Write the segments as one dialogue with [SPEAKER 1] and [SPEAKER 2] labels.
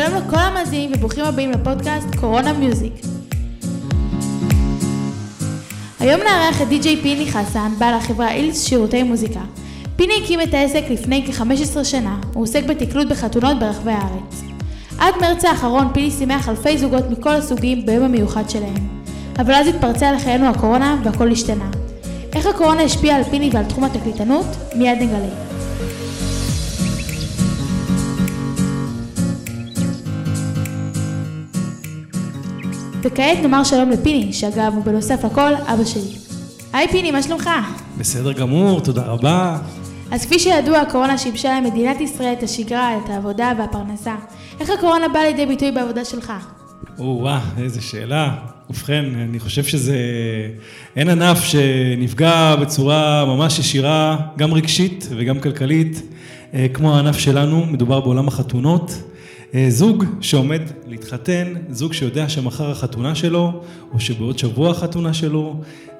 [SPEAKER 1] שלום לכל המאזינים וברוכים הבאים לפודקאסט קורונה מיוזיק. היום נארח את די.ג'יי פיני חסן, בעל החברה אילס שירותי מוזיקה. פיני הקים את העסק לפני כ-15 שנה, הוא עוסק בתקלוט בחתונות ברחבי הארץ. עד מרץ האחרון פיני שימח אלפי זוגות מכל הסוגים ביום המיוחד שלהם. אבל אז התפרצה לחיינו הקורונה והכל השתנה. איך הקורונה השפיעה על פיני ועל תחום התקליטנות? מיד נגלה. וכעת נאמר שלום לפיני, שאגב הוא בנוסף לכל אבא שלי. היי פיני, מה שלומך?
[SPEAKER 2] בסדר גמור, תודה רבה.
[SPEAKER 1] אז כפי שידוע, הקורונה שיבשה למדינת ישראל את השגרה, את העבודה והפרנסה. איך הקורונה באה לידי ביטוי בעבודה שלך?
[SPEAKER 2] או-אה, איזה שאלה. ובכן, אני חושב שזה... אין ענף שנפגע בצורה ממש ישירה, גם רגשית וגם כלכלית, אה, כמו הענף שלנו, מדובר בעולם החתונות. אה, זוג שעומד להתחתן, זוג שיודע שמחר החתונה שלו, או שבעוד שבוע החתונה שלו,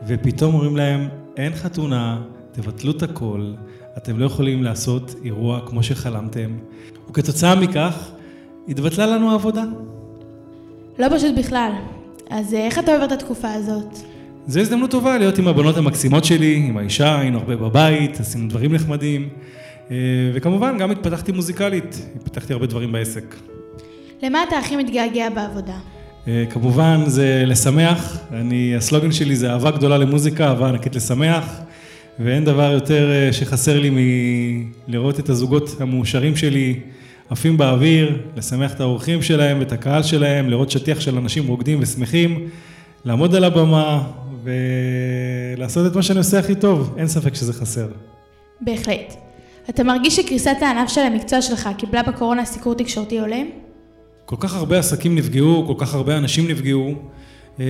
[SPEAKER 2] ופתאום אומרים להם, אין חתונה, תבטלו את הכל, אתם לא יכולים לעשות אירוע כמו שחלמתם, וכתוצאה מכך, התבטלה לנו העבודה.
[SPEAKER 1] לא פשוט בכלל. אז אה, איך אתה עובר את התקופה הזאת?
[SPEAKER 2] זו הזדמנות טובה להיות עם הבנות המקסימות שלי, עם האישה, היינו הרבה בבית, עשינו דברים נחמדים. אה, וכמובן, גם התפתחתי מוזיקלית, התפתחתי הרבה דברים בעסק.
[SPEAKER 1] למה אתה הכי מתגעגע בעבודה?
[SPEAKER 2] אה, כמובן, זה לשמח. אני, הסלוגן שלי זה אהבה גדולה למוזיקה, אהבה ענקית לשמח. ואין דבר יותר אה, שחסר לי מלראות את הזוגות המאושרים שלי עפים באוויר, לשמח את האורחים שלהם ואת הקהל שלהם, לראות שטיח של אנשים רוקדים ושמחים, לעמוד על הבמה ולעשות את מה שאני עושה הכי טוב, אין ספק שזה חסר.
[SPEAKER 1] בהחלט. אתה מרגיש שקריסת הענף של המקצוע שלך קיבלה בקורונה סיקור תקשורתי הולם?
[SPEAKER 2] כל כך הרבה עסקים נפגעו, כל כך הרבה אנשים נפגעו, אה,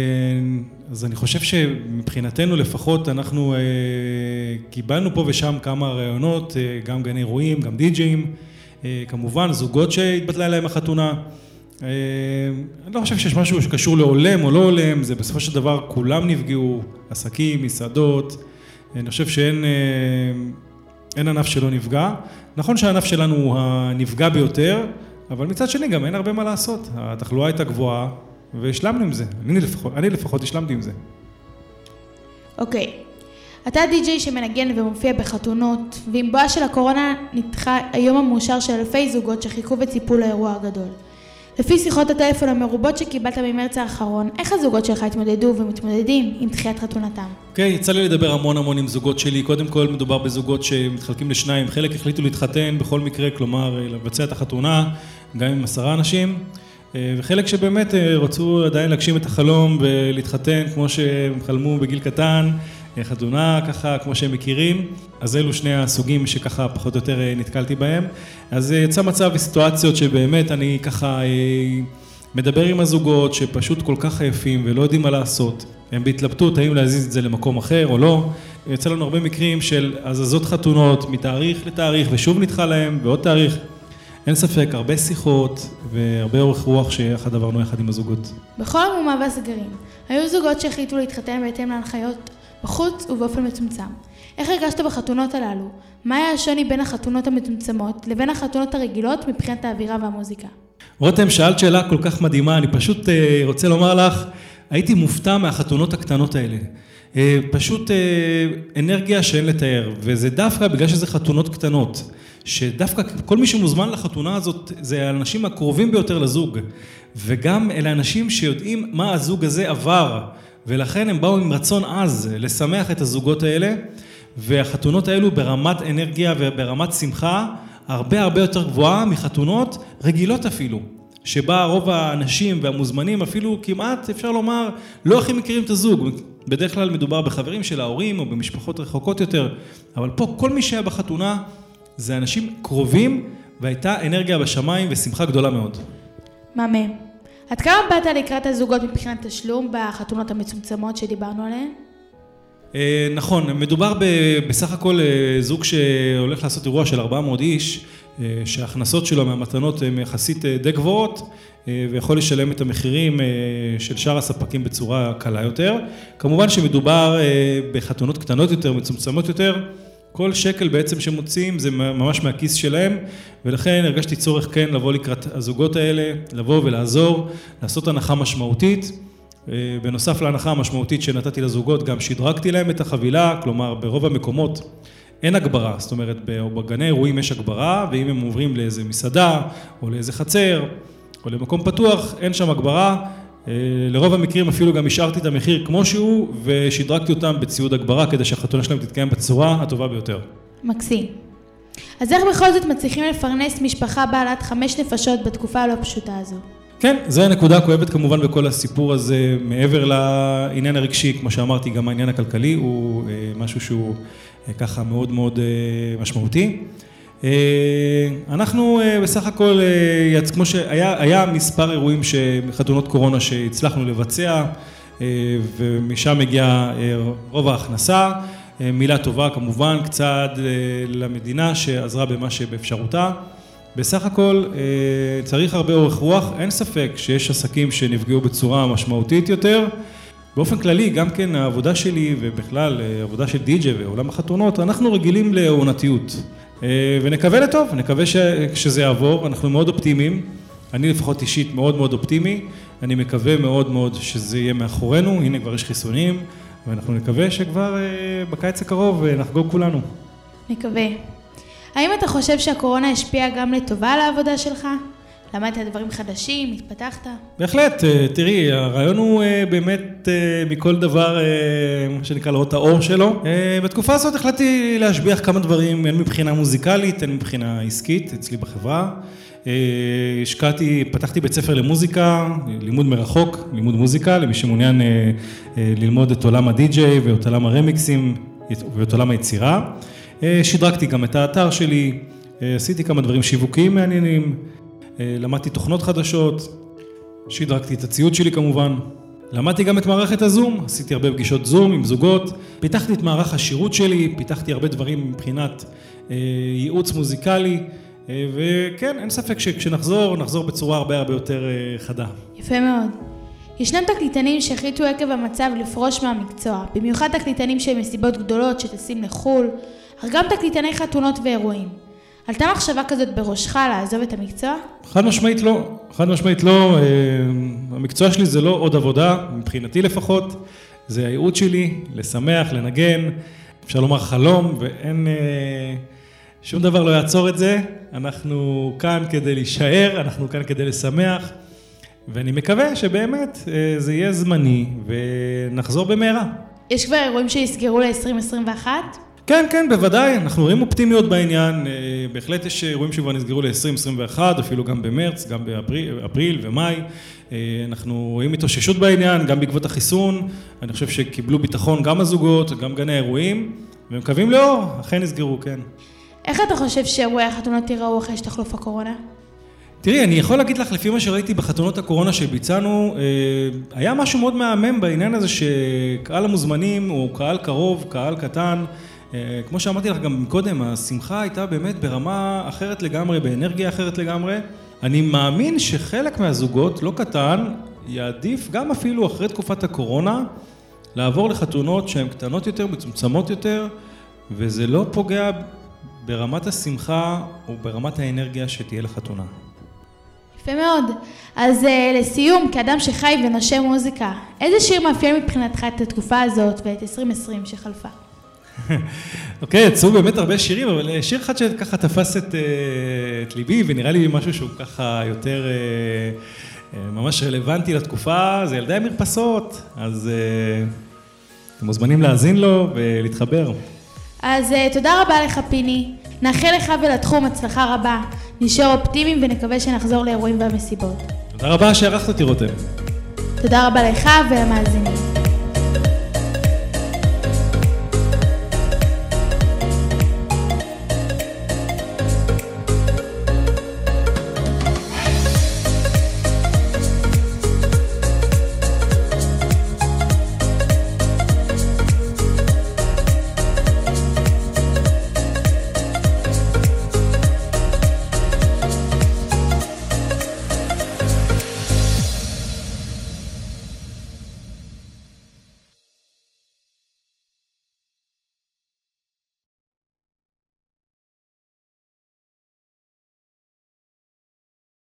[SPEAKER 2] אז אני חושב שמבחינתנו לפחות אנחנו אה, קיבלנו פה ושם כמה רעיונות, אה, גם גני אירועים, גם די-ג'אים, כמובן זוגות שהתבטלה להם החתונה. אני לא חושב שיש משהו שקשור להולם או לא הולם, זה בסופו של דבר כולם נפגעו, עסקים, מסעדות, אני חושב שאין... אין ענף שלא נפגע. נכון שהענף שלנו הוא הנפגע ביותר, אבל מצד שני גם אין הרבה מה לעשות. התחלואה הייתה גבוהה, והשלמנו עם זה. אני לפחות, אני לפחות השלמתי עם זה.
[SPEAKER 1] אוקיי. Okay. אתה די-ג'יי שמנגן ומופיע בחתונות, ועם בואה של הקורונה נדחה היום המאושר של אלפי זוגות שחיכו וציפו לאירוע הגדול. לפי שיחות הטלפון המרובות שקיבלת ממרץ האחרון, איך הזוגות שלך התמודדו ומתמודדים עם דחיית חתונתם?
[SPEAKER 2] אוקיי, okay, יצא לי לדבר המון המון עם זוגות שלי. קודם כל מדובר בזוגות שמתחלקים לשניים. חלק החליטו להתחתן בכל מקרה, כלומר לבצע את החתונה, גם עם עשרה אנשים. אה, וחלק שבאמת אה, רצו עדיין להגשים את החלום ולהתחתן כמו שהם חלמו בגיל קטן. חתונה ככה, כמו שהם מכירים, אז אלו שני הסוגים שככה פחות או יותר אה, נתקלתי בהם. אז אה, יצא מצב וסיטואציות שבאמת אני ככה אה, מדבר עם הזוגות שפשוט כל כך עייפים ולא יודעים מה לעשות. הם בהתלבטות האם להזיז את זה למקום אחר או לא. יצא לנו הרבה מקרים של הזזות חתונות מתאריך לתאריך ושוב נדחה להם ועוד תאריך. אין ספק, הרבה שיחות והרבה אורך רוח שיחד עברנו יחד עם הזוגות.
[SPEAKER 1] בכל המומה והסגרים, היו זוגות שהחליטו להתחתן בהתאם להנחיות בחוץ ובאופן מצומצם. איך הרגשת בחתונות הללו? מה היה השוני בין החתונות המצומצמות לבין החתונות הרגילות מבחינת האווירה והמוזיקה?
[SPEAKER 2] רותם, שאלת שאלה כל כך מדהימה, אני פשוט uh, רוצה לומר לך, הייתי מופתע מהחתונות הקטנות האלה. Uh, פשוט uh, אנרגיה שאין לתאר, וזה דווקא בגלל שזה חתונות קטנות. שדווקא כל מי שמוזמן לחתונה הזאת זה האנשים הקרובים ביותר לזוג וגם אלה אנשים שיודעים מה הזוג הזה עבר ולכן הם באו עם רצון עז לשמח את הזוגות האלה, והחתונות האלו ברמת אנרגיה וברמת שמחה הרבה הרבה יותר גבוהה מחתונות רגילות אפילו. שבה רוב האנשים והמוזמנים אפילו כמעט, אפשר לומר, לא הכי מכירים את הזוג. בדרך כלל מדובר בחברים של ההורים או במשפחות רחוקות יותר, אבל פה כל מי שהיה בחתונה זה אנשים קרובים והייתה אנרגיה בשמיים ושמחה גדולה מאוד.
[SPEAKER 1] מהמם. עד כמה באת לקראת הזוגות מבחינת תשלום בחתונות המצומצמות שדיברנו עליהן?
[SPEAKER 2] אה, נכון, מדובר בסך הכל אה, זוג שהולך לעשות אירוע של 400 איש, אה, שההכנסות שלו מהמתנות הן יחסית די גבוהות, ויכול לשלם את המחירים של שאר הספקים בצורה קלה יותר. כמובן שמדובר בחתונות קטנות יותר, מצומצמות יותר, כל שקל בעצם שמוציאים זה ממש מהכיס שלהם, ולכן הרגשתי צורך כן לבוא לקראת הזוגות האלה, לבוא ולעזור, לעשות הנחה משמעותית. אה, בנוסף להנחה המשמעותית שנתתי לזוגות, גם שדרגתי להם את החבילה, כלומר ברוב המקומות אין הגברה, זאת אומרת בגני אירועים יש הגברה, ואם הם עוברים לאיזה מסעדה או לאיזה חצר או למקום פתוח, אין שם הגברה. אה, לרוב המקרים אפילו גם השארתי את המחיר כמו שהוא ושדרגתי אותם בציוד הגברה כדי שהחתונה שלהם תתקיים בצורה הטובה ביותר.
[SPEAKER 1] מקסים. אז איך בכל זאת מצליחים לפרנס משפחה בעלת חמש נפשות בתקופה הלא פשוטה הזו?
[SPEAKER 2] כן, זו הנקודה הכואבת כמובן בכל הסיפור הזה, מעבר לעניין הרגשי, כמו שאמרתי, גם העניין הכלכלי הוא אה, משהו שהוא אה, ככה מאוד מאוד משמעותי. אה, אנחנו אה, בסך הכל, אה, כמו שהיה מספר אירועים חתונות קורונה שהצלחנו לבצע ומשם מגיעה רוב ההכנסה. מילה טובה כמובן, קצת למדינה שעזרה במה שבאפשרותה. בסך הכל צריך הרבה אורך רוח, אין ספק שיש עסקים שנפגעו בצורה משמעותית יותר. באופן כללי, גם כן העבודה שלי ובכלל עבודה של די.ג'יי ועולם החתונות, אנחנו רגילים לעונתיות. אה, ונקווה לטוב, נקווה שזה יעבור, אנחנו מאוד אופטימיים, אני לפחות אישית מאוד מאוד אופטימי, אני מקווה מאוד מאוד שזה יהיה מאחורינו, הנה כבר יש חיסונים, ואנחנו נקווה שכבר אה, בקיץ הקרוב אה, נחגוג כולנו.
[SPEAKER 1] נקווה. האם אתה חושב שהקורונה השפיעה גם לטובה על העבודה שלך? למדת דברים חדשים, התפתחת?
[SPEAKER 2] בהחלט, תראי, הרעיון הוא באמת מכל דבר, מה שנקרא, לראות האור שלו. בתקופה הזאת החלטתי להשביח כמה דברים, הן מבחינה מוזיקלית, הן מבחינה עסקית, אצלי בחברה. השקעתי, פתחתי בית ספר למוזיקה, לימוד מרחוק, לימוד מוזיקה, למי שמעוניין ללמוד את עולם הדי-ג'יי ואת עולם הרמיקסים ואת עולם היצירה. שדרגתי גם את האתר שלי, עשיתי כמה דברים שיווקיים מעניינים. אה, למדתי תוכנות חדשות, שדרגתי את הציוד שלי כמובן. למדתי גם את מערכת הזום, עשיתי הרבה פגישות זום עם זוגות, פיתחתי את מערך השירות שלי, פיתחתי הרבה דברים מבחינת אה, ייעוץ מוזיקלי, אה, וכן, אין ספק שכשנחזור, נחזור בצורה הרבה הרבה יותר חדה.
[SPEAKER 1] יפה מאוד. ישנם תקליטנים שהחליטו עקב המצב לפרוש מהמקצוע, במיוחד תקליטנים של מסיבות גדולות שטסים לחו"ל, אך גם תקליטני חתונות ואירועים. עלתה מחשבה כזאת בראשך לעזוב את המקצוע?
[SPEAKER 2] חד משמעית לא, חד משמעית לא. אה, המקצוע שלי זה לא עוד עבודה, מבחינתי לפחות, זה הייעוד שלי, לשמח, לנגן, אפשר לומר חלום, ואין... אה, שום דבר לא יעצור את זה, אנחנו כאן כדי להישאר, אנחנו כאן כדי לשמח, ואני מקווה שבאמת אה, זה יהיה זמני ונחזור במהרה.
[SPEAKER 1] יש כבר אירועים שיסגרו ל-2021?
[SPEAKER 2] כן, כן, בוודאי, אנחנו רואים אופטימיות בעניין, אה, בהחלט יש אירועים שכבר נסגרו ל-2021, אפילו גם במרץ, גם באפריל ומאי, אה, אנחנו רואים התאוששות בעניין, גם בעקבות החיסון, אני חושב שקיבלו ביטחון גם הזוגות, גם גני האירועים, ומקווים לאור, אכן נסגרו, כן.
[SPEAKER 1] איך אתה חושב שאירועי החתונות ייראו אחרי שתחלוף הקורונה?
[SPEAKER 2] תראי, אני יכול להגיד לך, לפי מה שראיתי בחתונות הקורונה שביצענו, אה, היה משהו מאוד מהמם בעניין הזה שקהל המוזמנים הוא קהל קרוב, קהל קטן. אה, כמו שאמרתי לך גם קודם, השמחה הייתה באמת ברמה אחרת לגמרי, באנרגיה אחרת לגמרי. אני מאמין שחלק מהזוגות, לא קטן, יעדיף גם אפילו אחרי תקופת הקורונה, לעבור לחתונות שהן קטנות יותר, מצומצמות יותר, וזה לא פוגע ברמת השמחה או ברמת האנרגיה שתהיה לחתונה.
[SPEAKER 1] יפה מאוד. אז uh, לסיום, כאדם שחי ונושם מוזיקה, איזה שיר מאפיין מבחינתך את התקופה הזאת ואת 2020 שחלפה?
[SPEAKER 2] אוקיי, יצאו באמת הרבה שירים, אבל אה, שיר אחד שככה תפס את, אה, את ליבי, ונראה לי משהו שהוא ככה יותר אה, ממש רלוונטי לתקופה, זה ילדי המרפסות, אז אתם מוזמנים להאזין לו ולהתחבר.
[SPEAKER 1] אז תודה רבה לך, פיני. נאחל לך ולתחום הצלחה רבה. נשאר אופטימיים ונקווה שנחזור לאירועים והמסיבות.
[SPEAKER 2] תודה רבה שערכת אותי, רותם.
[SPEAKER 1] תודה רבה לך ולמאזינים.